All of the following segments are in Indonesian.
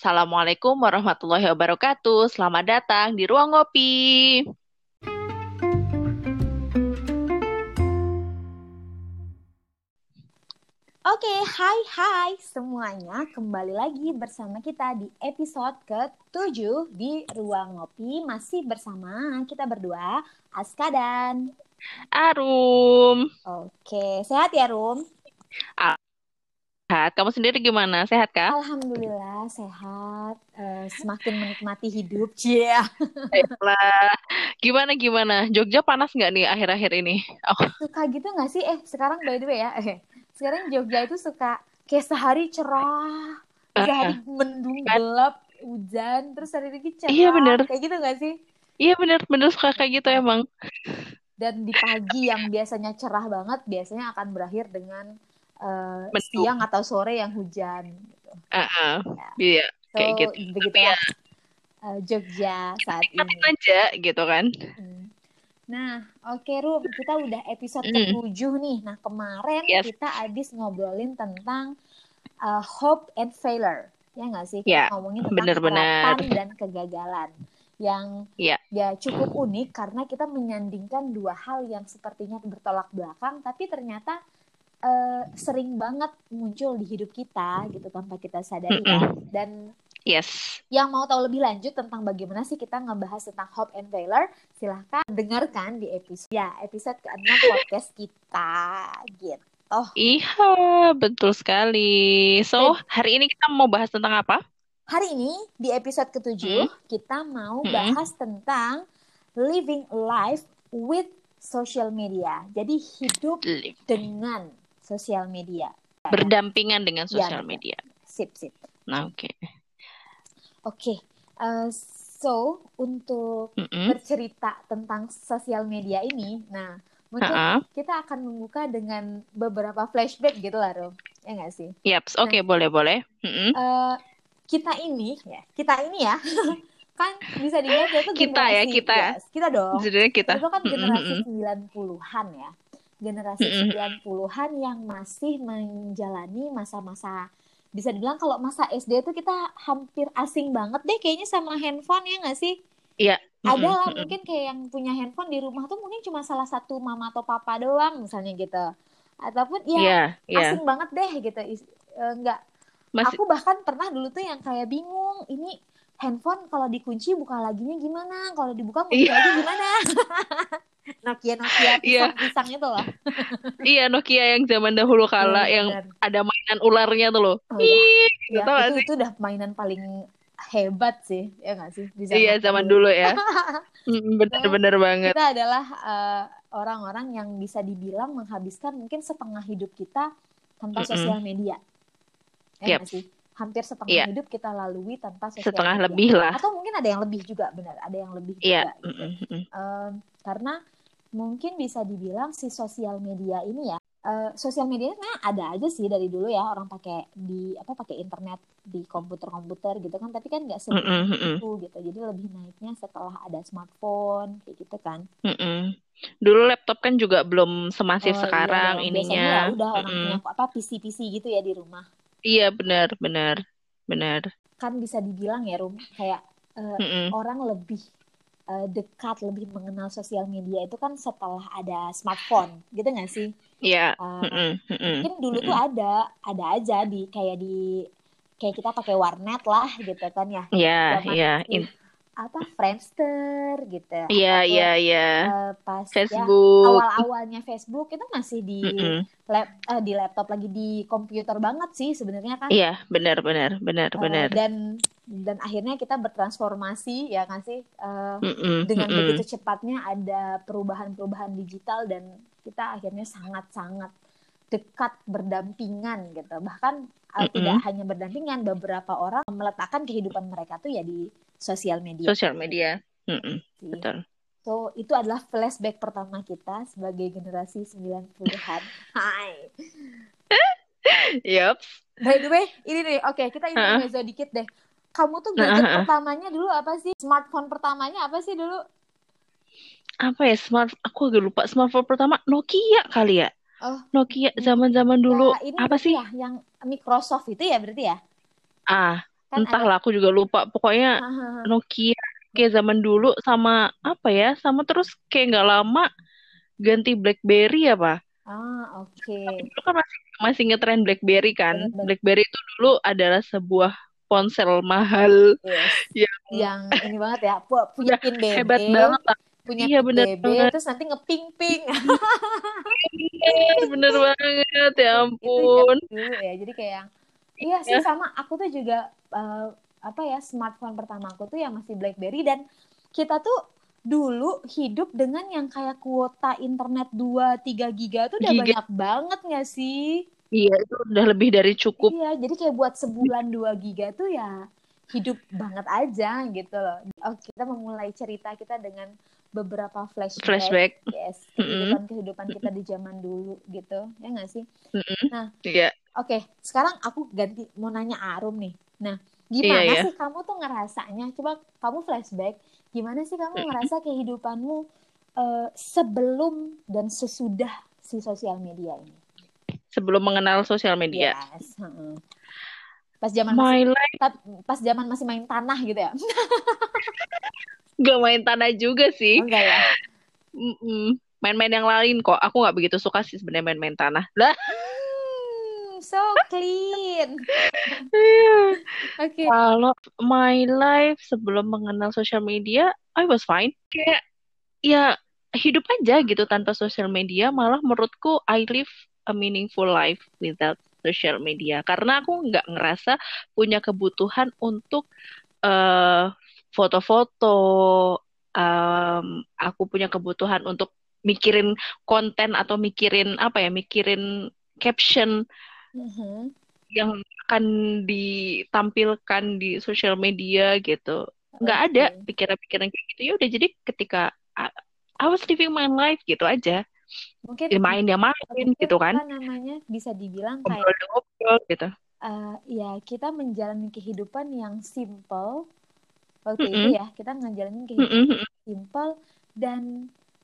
Assalamualaikum warahmatullahi wabarakatuh. Selamat datang di Ruang Ngopi. Oke, hai hai semuanya. Kembali lagi bersama kita di episode ke-7 di Ruang Ngopi. Masih bersama kita berdua, Aska dan... Arum. Oke, sehat ya Rum? Sehat. Kamu sendiri gimana? Sehat kah? Alhamdulillah sehat. Eh, semakin menikmati hidup. Cia. Baiklah. Gimana gimana? Jogja panas nggak nih akhir-akhir ini? Oh, Suka gitu nggak sih? Eh, sekarang by the way ya. Eh, sekarang Jogja itu suka kayak sehari cerah, sehari mendung gelap, hujan, terus hari lagi cerah. Iya, bener. Kayak gitu nggak sih? iya bener bener suka kayak gitu emang. dan di pagi yang biasanya cerah banget biasanya akan berakhir dengan eh, Mendung. siang atau sore yang hujan gitu. Ah, ah. Iya, So, kayak gitu. begitulah eh, Jogja saat ini. Nikmatin aja gitu kan. Hmm. Nah, oke Rum, kita udah episode Hmm. ke-7 nih. Nah, kemarin Yes. kita habis ngobrolin tentang eh, hope and failure. Ya nggak sih? Ya, Ngomongin tentang bener-bener. harapan dan kegagalan. Yang Iya. ya cukup unik karena kita menyandingkan dua hal yang sepertinya bertolak belakang, tapi ternyata eh, sering banget muncul di hidup kita gitu tanpa kita sadari ya. Dan Yes. yang mau tahu lebih lanjut tentang bagaimana sih kita ngebahas tentang hope and failure, silahkan dengarkan di episode ya episode ke-6 podcast kita gitu. Iya, betul sekali. So, hari ini kita mau bahas tentang apa? Hari ini di episode ke-7 Hmm. kita mau Hmm. bahas tentang living life with social media. Jadi hidup dengan sosial media. Berdampingan dengan sosial betul. media. Sip, sip. Nah, oke. Oke. eh, so untuk Mm-mm. bercerita tentang sosial media ini, nah mungkin Ha-ha. kita akan membuka dengan beberapa flashback gitu lah, Rom. Ya nggak sih? Yaps, oke, boleh, boleh. Mm-mm. Eh, kita ini, ya, kita ini ya, kan bisa dilihat itu Kita ya, generasi, kita ya. yes, kita dong. Jadi kita. Itu kan generasi mm-mm. 90-an ya. Generasi Mm-mm. 90-an yang masih menjalani masa-masa bisa dibilang kalau masa SD itu kita hampir asing banget deh kayaknya sama handphone ya nggak sih? Iya. Ada lah mm-mm. mungkin kayak yang punya handphone di rumah tuh mungkin cuma salah satu mama atau papa doang misalnya gitu. Ataupun ya Iya, iya. asing banget deh gitu. Is- eh, Masih Aku bahkan pernah dulu tuh yang kayak bingung, ini handphone kalau dikunci buka laginya gimana? Kalau dibuka kunci Iya. lagi gimana? Nokia Nokia Iya. pisang-pisang itu loh. iya Nokia yang zaman dahulu kala Iya, yang benar. ada mainan ularnya tuh loh. Oh, iya. Gitu Ya, gak itu sih? itu udah mainan paling hebat sih, ya nggak sih? Di Iya, zaman dulu ya. Mm, Bener-bener banget. Kita adalah eh, orang-orang yang bisa dibilang menghabiskan mungkin setengah hidup kita tanpa Mm-mm. sosial media. Ya Yep. sih? Hampir setengah Iya. hidup kita lalui tanpa sosial Setengah media. lebih lah. Atau mungkin ada yang lebih juga, benar. Ada yang lebih Iya. juga gitu. Mm-mm, mm-mm. Em, karena mungkin bisa dibilang si sosial media ini ya eh, sosial media ini sebenarnya ada aja sih dari dulu ya orang pakai di apa pakai internet di komputer-komputer gitu kan tapi kan nggak Mm-mm, sebanyak mm-mm. itu gitu jadi lebih naiknya setelah ada smartphone kayak gitu kan Mm-mm. Dulu laptop kan juga belum semasif Oh, iya sekarang dong. ininya. biasanya ya udah orang Mm-mm. punya apa PC-PC gitu ya di rumah Iya, benar, benar. Benar. kan bisa dibilang ya Rum kayak eh, Mm-mm. orang lebih eh, dekat lebih mengenal sosial media itu kan setelah ada smartphone gitu nggak sih Iya. Eh, Mm-mm, mm-mm. mungkin dulu tuh ada ada aja di kayak di kayak kita pakai warnet lah gitu kan ya Iya, zaman iya. In- apa Friendster gitu Iya, iya, iya. eh, pas ya Facebook. awal-awalnya Facebook itu masih di Mm-mm. lap eh, di laptop lagi di komputer banget sih sebenarnya kan Iya, benar, benar, benar, Eh, benar. dan dan akhirnya kita bertransformasi ya kan sih Mm-mm, dengan mm-mm. begitu cepatnya ada perubahan-perubahan digital dan kita akhirnya sangat-sangat dekat berdampingan gitu bahkan eh, Mm-mm. tidak hanya berdampingan beberapa orang meletakkan kehidupan mereka tuh ya di sosial media Sosial media. Mm-mm, sih. betul. So itu adalah flashback pertama kita sebagai generasi 90-an. Hai. Yup. By the way, ini nih, oke kita Heeh. intermezzo dikit deh. Kamu tuh gadget Heeh. pertamanya dulu apa sih? Smartphone pertamanya apa sih dulu? Apa ya smart? Aku agak lupa. Smartphone pertama Nokia kali ya. Oh, Nokia zaman-zaman dulu ya ini apa sih? ya yang Microsoft itu ya berarti ya? Ah, kan ada Entahlah, aku juga lupa. Pokoknya Nokia kayak zaman dulu sama apa ya? Sama terus kayak nggak lama ganti BlackBerry apa? ah oke Dulu kan masih masih ngetren BlackBerry kan. Bener-bener. BlackBerry itu dulu adalah sebuah ponsel mahal yes yang yang ini banget ya pu- punya udah pin BB hebat banget lah. punya Iya pin bener BB banget. terus nanti ngeping-ping Bener, bener banget. Ya itu ampun. zaman dulu ya jadi kayak iya sih Ya. sama aku tuh juga eh, apa ya smartphone pertama aku tuh yang masih BlackBerry dan kita tuh dulu hidup dengan yang kayak kuota internet 2-3 giga tuh udah Giga. banyak banget gak sih? Iya, itu udah lebih dari cukup. Iya, jadi kayak buat sebulan 2 giga tuh ya hidup banget aja gitu loh. Oke, kita memulai cerita kita dengan beberapa flashback, Flashback. yes, Mm-mm. kehidupan-kehidupan kita di zaman dulu gitu, ya nggak sih? Mm-mm. Nah, Iya. Oke, sekarang aku ganti mau nanya Arum nih. Nah, Iya, gimana iya. sih kamu tuh ngerasanya? Coba kamu flashback, gimana sih kamu ngerasa kehidupanmu eh, sebelum dan sesudah si sosial media ini? Sebelum mengenal sosial media. Yes. Pas zaman masih My life ta- pas zaman masih main tanah gitu ya? gak main tanah juga sih. Enggak ya? Main-main yang lain kok. Aku nggak begitu suka sih sebenarnya main-main tanah. Lah. So clean. Iya. Oke. Kalau my life sebelum mengenal sosial media, I was fine. Kayak ya hidup aja gitu tanpa sosial media. Malah menurutku I live a meaningful life without social media. Karena aku nggak ngerasa punya kebutuhan untuk eh, foto-foto. Em, aku punya kebutuhan untuk mikirin konten atau mikirin apa ya, mikirin caption Mhm. yang akan ditampilkan di sosial media gitu. Nggak ada Oke. pikiran-pikiran kayak gitu. Ya udah jadi ketika I, I was living my life gitu aja. Mungkin Ya main ya main mungkin gitu kan. namanya bisa dibilang kayak ya ngobrol gitu. eh, ya kita menjalani kehidupan yang simple waktu itu Mm-mm. ya kita ngejalanin kehidupan Mm-mm, mm-mm. simple dan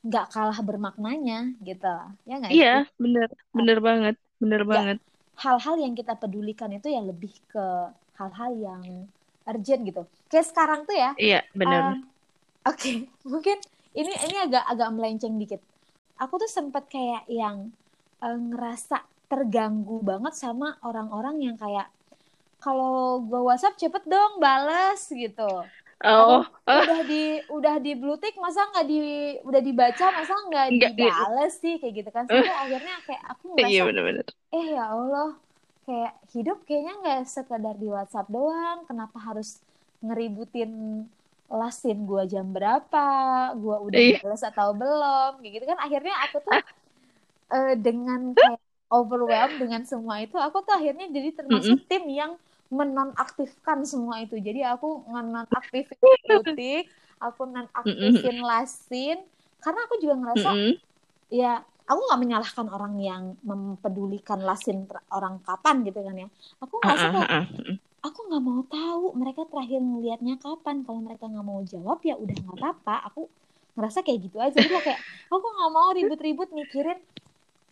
nggak kalah bermaknanya gitu ya nggak Iya, bener, bener banget, bener ya banget. Hal-hal yang kita pedulikan itu ya lebih ke hal-hal yang urgent gitu. Kayak sekarang tuh ya Iya, bener. eh, oke mungkin ini ini agak agak melenceng dikit. Aku tuh sempat kayak yang eh, ngerasa terganggu banget sama orang-orang yang kayak kalau gue WhatsApp cepet dong bales gitu Oh, ah, udah di udah di blue tick masa nggak di udah dibaca masa nggak enggak, dibales sih kayak gitu kan. Sampai akhirnya kayak aku iya ngerasa bener-bener. eh ya Allah kayak hidup kayaknya nggak sekedar di WhatsApp doang. Kenapa harus ngeributin lasin gua jam berapa? Gua udah Iya, bales atau belum? Kayak gitu kan. Akhirnya aku tuh eh, dengan kayak overwhelmed dengan semua itu aku tuh akhirnya jadi termasuk tim yang menonaktifkan semua itu. Jadi aku nonaktifin butik aku nonaktifin lasin. Karena aku juga ngerasa mm-mm. ya aku nggak menyalahkan orang yang mempedulikan lasin orang kapan gitu kan ya. Aku kayak ah, ah. Mm-mm. aku nggak mau tahu mereka terakhir ngelihatnya kapan. Kalau mereka nggak mau jawab ya udah nggak apa-apa. Aku ngerasa kayak gitu aja. Jadi kayak aku nggak mau ribut-ribut mikirin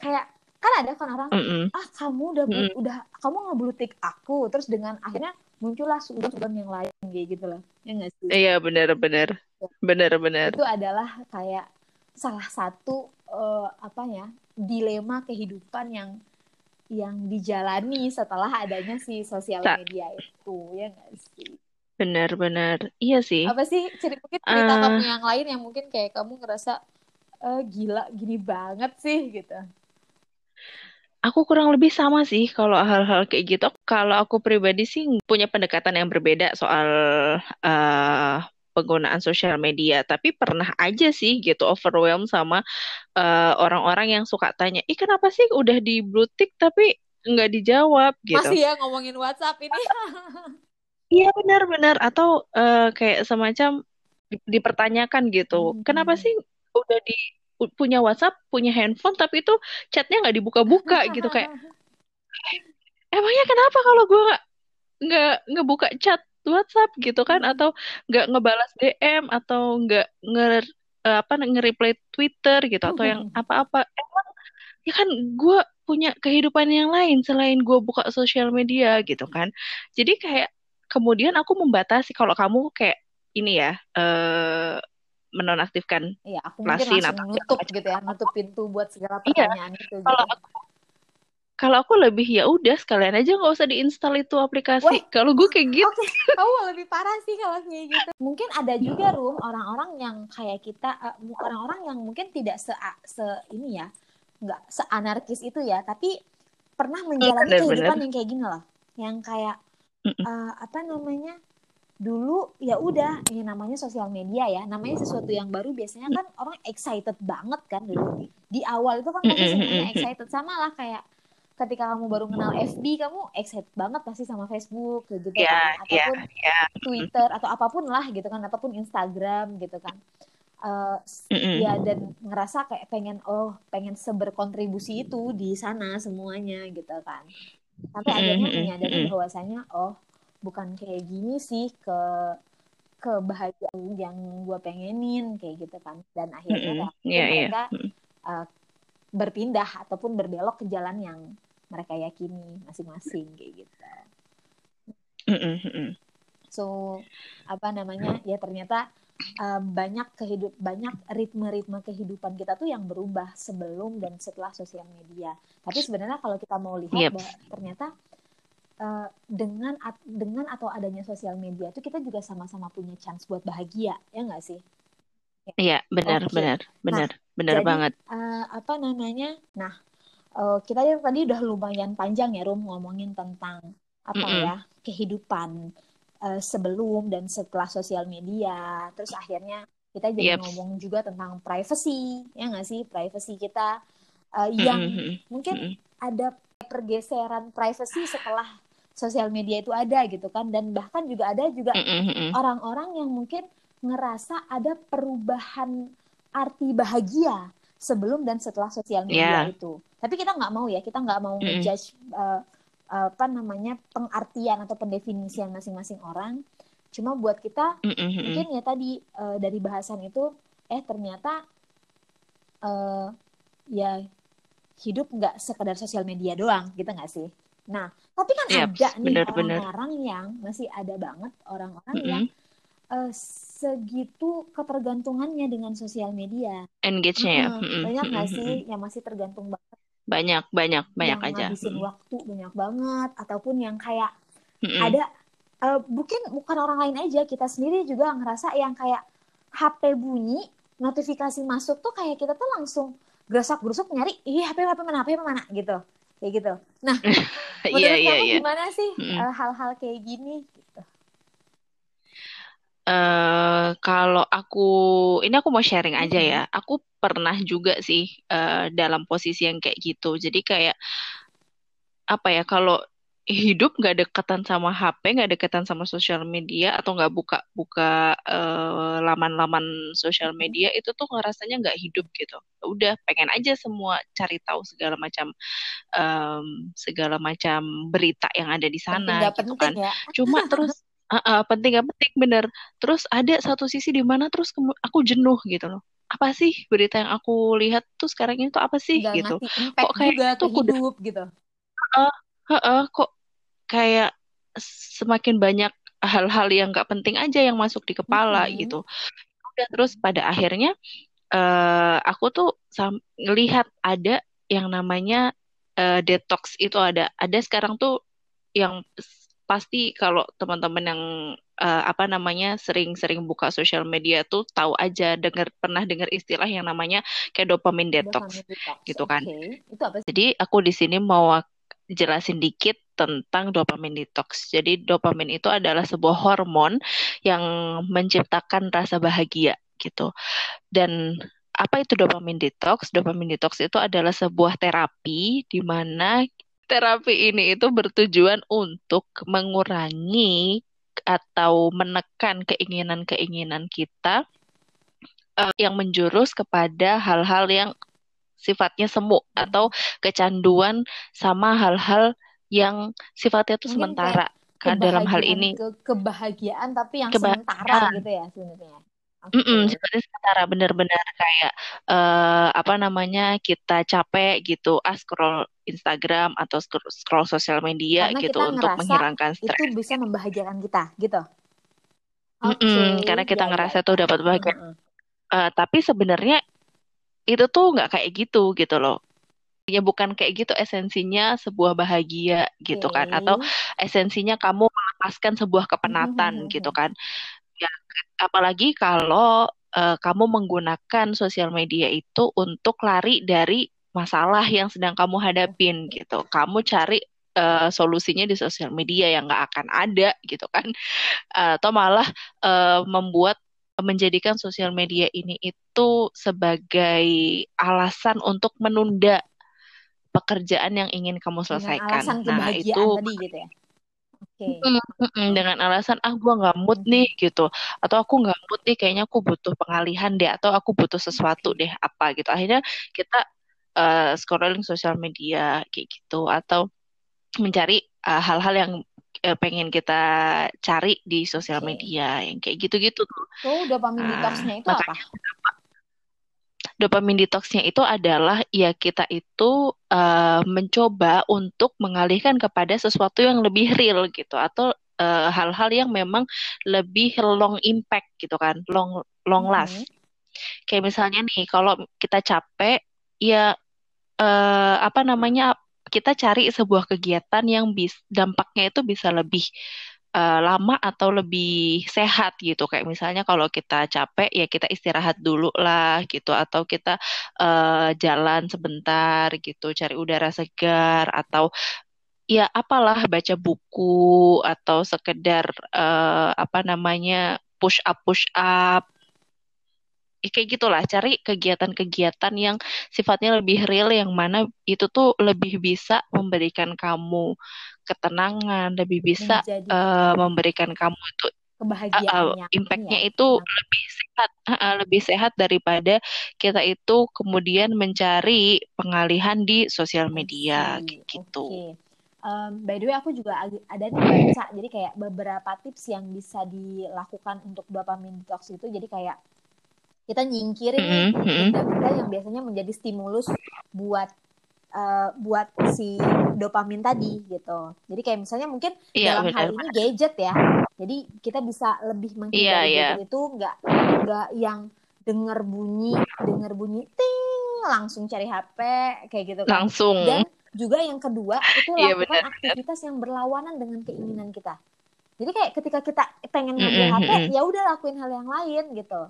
kayak kan ada kan orang Mm-mm. ah kamu udah Mm-mm. blu- udah kamu ngeblutik aku terus dengan akhirnya muncullah sudut-sudut yang lain kayak gitu loh ya nggak sih Iya, bener-bener. Ya, Bener-bener. itu adalah kayak salah satu eh, apa ya dilema kehidupan yang yang dijalani setelah adanya si sosial media itu ya nggak sih Bener-bener. Iya sih. apa sih cerita mungkin cerita kamu Eh, yang lain yang mungkin kayak kamu ngerasa eh, gila gini banget sih gitu Aku kurang lebih sama sih kalau hal-hal kayak gitu. Kalau aku pribadi sih punya pendekatan yang berbeda soal eh, penggunaan sosial media. Tapi pernah aja sih gitu overwhelmed sama eh, orang-orang yang suka tanya, ih kenapa sih udah di blue tick tapi nggak dijawab gitu. masih ya ngomongin WhatsApp ini Iya benar-benar. Atau eh, kayak semacam di- dipertanyakan gitu, kenapa Hmm. sih udah di punya WhatsApp, punya handphone, tapi itu chatnya nggak dibuka-buka gitu kayak emangnya kenapa kalau gue nggak nggak ngebuka chat WhatsApp? gitu kan Hmm. atau nggak ngebalas DM atau nggak nge eh, apa nge-reply Twitter gitu atau yang apa-apa. Emang ya kan gue punya kehidupan yang lain selain gue buka sosial media gitu kan. Jadi kayak kemudian aku membatasi kalau kamu kayak ini ya uh, menonaktifkan Iya, aku mungkin lasin langsung atau nutup macam gitu ya, nutup pintu buat segala Iya, pertanyaan itu kalau gitu. aku kalau aku lebih ya udah sekalian aja nggak usah diinstal itu aplikasi. Kalau gue kayak gitu. Oke, kamu lebih parah sih kalau kayak gitu. Mungkin ada juga room orang-orang yang kayak kita, eh, orang-orang yang mungkin tidak se, se ini ya, nggak seanarkis itu ya, tapi pernah menjalani Bener, kehidupan bener. yang kayak gini loh, yang kayak Mm-mm. eh, apa namanya? Dulu ya udah, ini namanya sosial media ya, namanya sesuatu yang baru biasanya kan orang excited banget kan dulu. Di awal itu kan pasti semuanya excited. Sama lah kayak ketika kamu baru kenal FB kamu excited banget pasti sama Facebook gitu Ya, kan. ya, ataupun ya. Twitter atau apa pun lah gitu kan ataupun Instagram gitu kan. Mm-mm. ya dan ngerasa kayak pengen oh pengen seberkontribusi itu di sana semuanya gitu kan. Sampai akhirnya menyadari bahwasanya oh bukan kayak gini sih ke kebahagiaan yang gue pengenin kayak gitu kan dan akhirnya ya, Iya, iya. mereka Mm-mm. eh, berpindah ataupun berbelok ke jalan yang mereka yakini masing-masing kayak gitu. Mm-mm, mm-mm. So apa namanya ya ternyata uh, banyak kehidup banyak ritme-ritme kehidupan kita tuh yang berubah sebelum dan setelah sosial media. Tapi sebenarnya kalau kita mau lihat Yep. bahwa ternyata uh, dengan at- dengan atau adanya sosial media itu kita juga sama-sama punya chance buat bahagia ya nggak sih? Iya, benar, Oke. benar, benar, benar jadi, banget. Uh, apa namanya? Nah, uh, kita ya tadi udah lumayan panjang ya Rum ngomongin tentang apa Mm-mm. ya kehidupan uh, sebelum dan setelah sosial media. Terus akhirnya kita jadi Yep. ngomong juga tentang privacy, ya nggak sih? Privacy kita uh, yang Mm-mm, mm-mm, mungkin mm-mm. ada pergeseran privacy setelah sosial media itu ada gitu kan dan bahkan juga ada juga orang-orang yang mungkin ngerasa ada perubahan arti bahagia sebelum dan setelah sosial media Ya. itu. Tapi kita nggak mau ya, kita nggak mau Mm-mm. ngejudge uh, apa namanya pengartian atau pendefinisian masing-masing orang. Cuma buat kita mm-mm. mungkin ya tadi uh, dari bahasan itu, eh ternyata uh, ya hidup nggak sekedar sosial media doang, gitu nggak sih? Nah, tapi kan Yap, ada nih orang-orang yang masih ada banget orang-orang Mm-mm. yang eh, segitu ketergantungannya dengan sosial media. Engage-nya ya. Heeh, Mm-mm, banyak nggak mm-mm, sih mm-mm. yang masih tergantung banget, Banyak, banyak, banyak yang aja. ngabisin Mm-mm. waktu banyak banget, ataupun yang kayak Mm-mm. ada eh, mungkin bukan orang lain aja, kita sendiri juga ngerasa yang kayak HP bunyi, notifikasi masuk tuh kayak kita tuh langsung gerasak-gerusuk nyari, ih HP HP mana, HP mana gitu, kayak gitu. Nah, Iya, menurut iya, kamu iya. gimana sih eh, hal-hal kayak gini? Gitu. eh kalau aku ini aku mau sharing aja ya. Aku pernah juga sih eh, dalam posisi yang kayak gitu. Jadi kayak apa ya kalau hidup nggak dekatan sama HP, nggak dekatan sama sosial media atau nggak buka buka eh, laman-laman sosial media itu tuh ngerasanya nggak hidup gitu. Udah pengen aja semua cari tahu segala macam em, segala macam berita yang ada di Penting sana gak gitu penting kan. ya? Cuma terus uh, uh, penting gak penting bener. Terus ada satu sisi di mana terus aku jenuh gitu loh. Apa sih berita yang aku lihat tuh sekarang ini tuh apa sih Nggak gitu? Kok kayak juga udah hidup gitu. uh, uh, uh, kok kayak semakin banyak hal-hal yang nggak penting aja yang masuk di kepala Mm-mm. gitu. Udah terus pada akhirnya eh aku tuh sam- ngelihat ada yang namanya eh, detox itu ada. Ada sekarang tuh yang pasti kalau teman-teman yang eh, apa namanya sering-sering buka sosial media tuh tahu aja dengar pernah dengar istilah yang namanya kayak dopamine detox Dopamine detox. gitu kan. Oke. Itu apa sih? Jadi aku di sini mau jelasin dikit tentang dopamine detox. Jadi dopamine itu adalah sebuah hormon yang menciptakan rasa bahagia gitu. Dan apa itu dopamine detox? Dopamine detox itu adalah sebuah terapi di mana terapi ini itu bertujuan untuk mengurangi atau menekan keinginan-keinginan kita eh, yang menjurus kepada hal-hal yang sifatnya semu atau kecanduan sama hal-hal yang sifatnya itu sementara. Kan dalam hal ini ke kebahagiaan tapi yang kebahagiaan sementara gitu ya sebenarnya. Oke. Mm-mm, seperti sementara benar-benar kayak eh apa namanya kita capek gitu ah scroll Instagram atau scroll, scroll sosial media Karena gitu untuk menghilangkan stres. itu bisa membahagiakan kita gitu. Oke, Mm-mm, karena kita ya ya ngerasa ya. tuh dapat bahagia. Heeh. Eh, tapi sebenarnya itu tuh nggak kayak gitu gitu loh. Ya bukan kayak gitu esensinya sebuah bahagia gitu kan atau esensinya kamu melepaskan sebuah kepenatan gitu kan. Ya, apalagi kalau eh, kamu menggunakan sosial media itu untuk lari dari masalah yang sedang kamu hadapin gitu. Kamu cari eh, solusinya di sosial media yang nggak akan ada gitu kan. Atau malah eh, membuat menjadikan sosial media ini itu sebagai alasan untuk menunda pekerjaan yang ingin kamu Dengan selesaikan. alasan Nah, itu tadi gitu ya. Oke. Mm, mm, dengan alasan ah gua nggak mood Mhm. nih gitu atau aku nggak mood nih kayaknya aku butuh pengalihan deh atau aku butuh sesuatu deh apa gitu akhirnya kita eh, scrolling sosial media kayak gitu atau mencari eh, hal-hal yang eh, pengen kita cari di sosial Oke. media yang kayak gitu-gitu tuh So, dopamine nah detox-nya itu makanya apa? dopamine detoxnya itu adalah ya kita itu eh, mencoba untuk mengalihkan kepada sesuatu yang lebih real gitu atau eh, hal-hal yang memang lebih long impact gitu kan, long long last. Mhm. Kayak misalnya nih kalau kita capek ya eh, apa namanya kita cari sebuah kegiatan yang bis dampaknya itu bisa lebih eh, lama atau lebih sehat gitu. Kayak misalnya kalau kita capek ya kita istirahat dulu lah gitu atau kita eh, jalan sebentar gitu, cari udara segar atau ya apalah baca buku atau sekedar eh, apa namanya push up push up Ya, kayak gitulah cari kegiatan-kegiatan yang sifatnya lebih real yang mana itu tuh lebih bisa memberikan kamu ketenangan lebih bisa eh, Menjadikan memberikan kamu itu uh, kebahagiaan uh, impactnya ya. itu Yang lebih sehat uh, uh, lebih sehat daripada kita itu kemudian mencari pengalihan di sosial media kayak gitu Oke. Um, by the way, aku juga ada nih baca, jadi kayak beberapa tips yang bisa dilakukan untuk dopamine detox itu. Jadi kayak kita nyingkirin nih Mm-mm, mm-mm. benda-benda yang biasanya menjadi stimulus buat uh, buat si dopamin tadi gitu. Jadi kayak misalnya mungkin Iya dalam hal benar ini gadget ya. Jadi kita bisa lebih iya menghindari iya gadget itu nggak nggak yang denger bunyi denger bunyi ting langsung cari HP kayak gitu kan. langsung Dan juga yang kedua itu iya lakukan benar aktivitas yang berlawanan dengan keinginan kita. Jadi kayak ketika kita pengen ngambil Mm-mm, HP, mm-mm. ya udah lakuin hal yang lain gitu.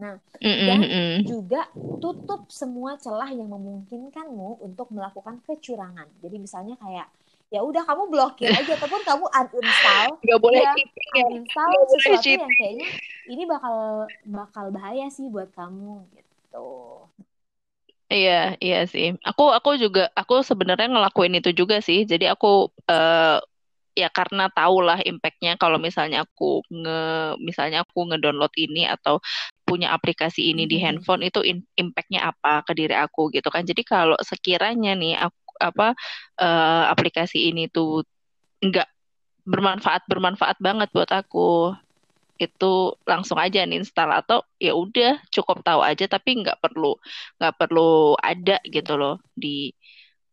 Nah, Mm-mm, dan juga tutup semua celah yang memungkinkanmu untuk melakukan kecurangan. Jadi misalnya kayak ya udah kamu blokir aja ataupun kamu uninstall nggak boleh ya cheating ya uninstall boleh sesuatu cheating yang kayaknya ini bakal bakal bahaya sih buat kamu gitu. Iya, iya sih. Aku aku juga aku sebenarnya ngelakuin itu juga sih. Jadi aku eh, ya karena tahu lah impactnya kalau misalnya aku nge misalnya aku ngedownload ini atau punya aplikasi ini di Mhm. handphone itu impactnya apa ke diri aku gitu kan. Jadi kalau sekiranya nih aku apa eh, aplikasi ini tuh nggak bermanfaat bermanfaat banget buat aku itu langsung aja install atau ya udah cukup tahu aja tapi nggak perlu nggak perlu ada gitu loh di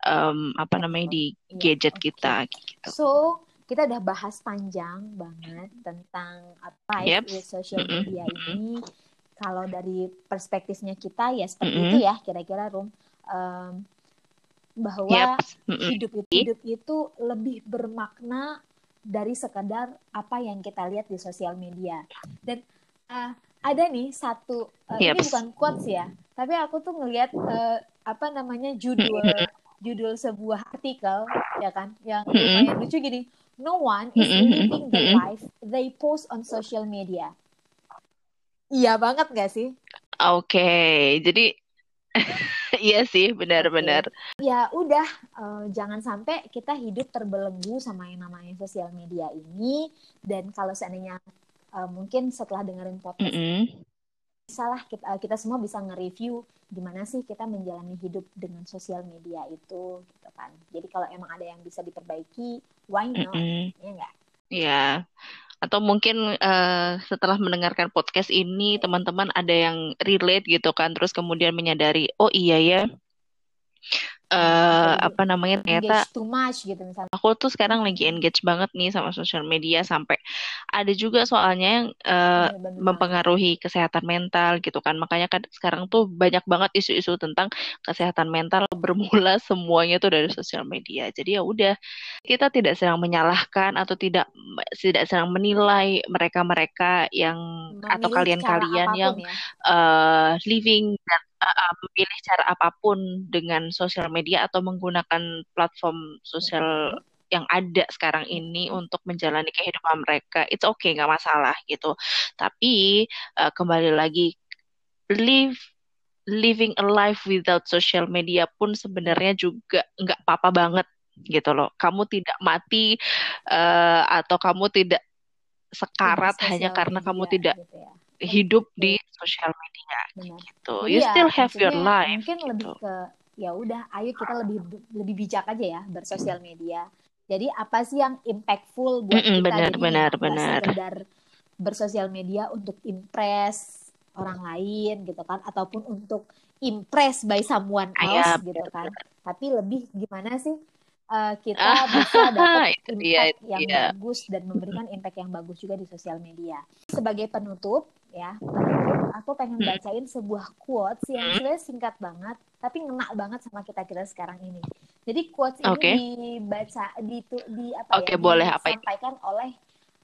em, apa namanya di Iya, gadget kita gitu. So, kita udah bahas panjang banget tentang apa life Yep. with social media ini. Kalau dari perspektifnya kita ya seperti Mm-mm. itu ya kira-kira Rum Em, bahwa Yep. Mm-mm. hidup itu hidup itu lebih bermakna dari sekadar apa yang kita lihat di sosial media. Dan eh, ada nih satu eh, Yep. ini bukan quotes ya, tapi aku tuh ngelihat eh, apa namanya judul judul sebuah artikel ya kan yang Mm-mm. lumayan lucu gini. No one is living the life they post on social media. Iya banget gak sih? Oke, jadi iya sih benar-benar. Ya udah, eh, jangan sampai kita hidup terbelenggu sama yang namanya sosial media ini. Dan kalau seandainya eh, mungkin setelah dengerin podcast, Mm-mm. salah kita eh, kita semua bisa nge-review gimana sih kita menjalani hidup dengan sosial media itu, gitu kan. Jadi kalau emang ada yang bisa diperbaiki, why not? Mm-mm. Ya enggak? Ya, atau mungkin eh, setelah mendengarkan podcast ini teman-teman ada yang relate gitu kan, terus kemudian menyadari, oh iya ya, uh, apa namanya ternyata too much gitu misalnya. Aku tuh sekarang lagi engage banget nih sama sosial media sampai ada juga soalnya yang uh, mempengaruhi kesehatan mental gitu kan. Makanya kan sekarang tuh banyak banget isu-isu tentang kesehatan mental bermula semuanya tuh dari sosial media. Jadi ya udah kita tidak sedang menyalahkan atau tidak tidak sedang menilai mereka-mereka yang Memilih atau kalian-kalian yang ya. uh, living dan uh, memilih cara apa pun dengan sosial media atau menggunakan platform sosial yang ada sekarang ini untuk menjalani kehidupan mereka, it's okay nggak masalah gitu. Tapi uh, kembali lagi live living a life without social media pun sebenarnya juga nggak apa-apa banget gitu loh. Kamu tidak mati uh, atau kamu tidak sekarat hanya karena kamu tidak gitu ya hidup di sosial media Benar. gitu. You iya, still have your life. Mungkin gitu. lebih ke ya udah, ayo kita lebih lebih bijak aja ya bersosial media. Jadi apa sih yang impactful buat mm -mm, kita? Benar, Jadi benar, benar. Sekedar bersosial media untuk impress orang lain gitu kan, ataupun untuk impress by someone else Ayah, gitu benar, kan. Benar. Tapi lebih gimana sih uh, kita bisa dapat impact dia, yang dia. bagus dan memberikan impact yang bagus juga di sosial media. Sebagai penutup, ya aku pengen hmm. bacain sebuah quotes yang hmm. sebenarnya singkat banget tapi ngena banget sama kita kita sekarang ini jadi quotes ini okay. dibaca di di apa okay, ya boleh, disampaikan apa oleh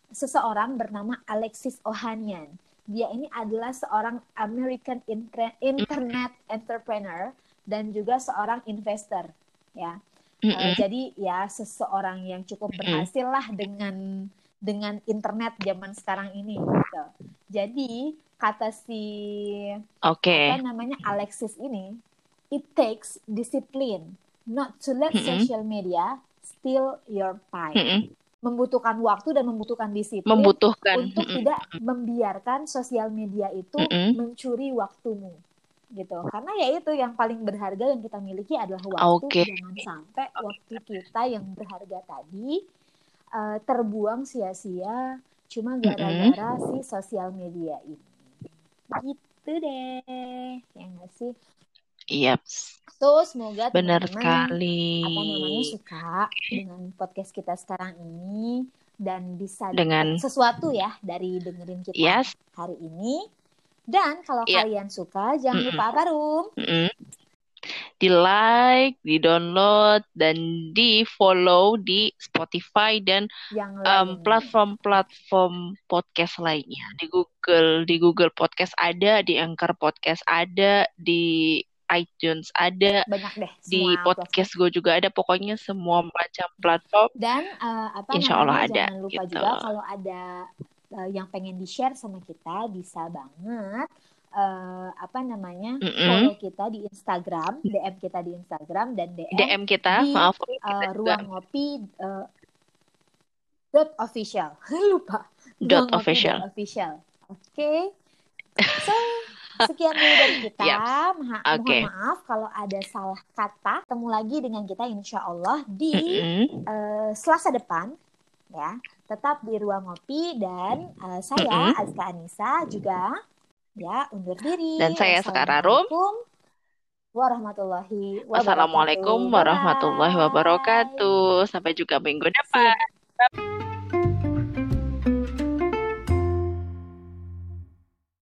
seseorang bernama Alexis Ohanian dia ini adalah seorang American internet entrepreneur dan juga seorang investor ya mm -hmm. uh, jadi ya seseorang yang cukup berhasil lah dengan dengan internet zaman sekarang ini gitu. Jadi kata si okay. apa namanya Alexis ini, it takes discipline not to let mm -hmm. social media steal your time. Mm -hmm. Membutuhkan waktu dan membutuhkan disiplin membutuhkan untuk mm -hmm. tidak membiarkan sosial media itu mm -hmm. mencuri waktumu gitu karena ya itu yang paling berharga yang kita miliki adalah waktu okay. jangan sampai waktu kita yang berharga tadi uh, terbuang sia-sia cuma gara-gara mm -hmm. si sosial media ini. Gitu deh, ya nggak sih? Iya. Yep. So semoga benar sekali. Apa namanya suka dengan podcast kita sekarang ini dan bisa dengan sesuatu ya dari dengerin kita yes. hari ini. Dan kalau yeah. kalian suka jangan mm -mm. lupa apa Rum? Mm -mm di like, di download dan di follow di Spotify dan platform-platform podcast lainnya. Di Google, di Google Podcast ada, di Anchor Podcast ada, di iTunes ada, banyak deh. Di podcast gue juga ada, pokoknya semua macam platform. Dan uh, apa Insya Allah ada. Jangan lupa gitu. juga kalau ada uh, yang pengen di share sama kita bisa banget uh, apa namanya mm -hmm. follow kita di Instagram, DM kita di Instagram dan DM, DM kita, di maaf uh, ruang ngopi uh, dot official lupa dot official official oke okay. so sekian dulu dari kita yep. Ma okay. mohon maaf kalau ada salah kata ketemu lagi dengan kita insya Allah di mm -hmm. uh, Selasa depan ya tetap di ruang ngopi dan uh, saya mm -hmm. Azka Anissa juga Ya, undur diri. Dan saya sekarang Rum. Warahmatullahi wabarakatuh. Wassalamualaikum warahmatullahi wabarakatuh. Sampai juga minggu depan.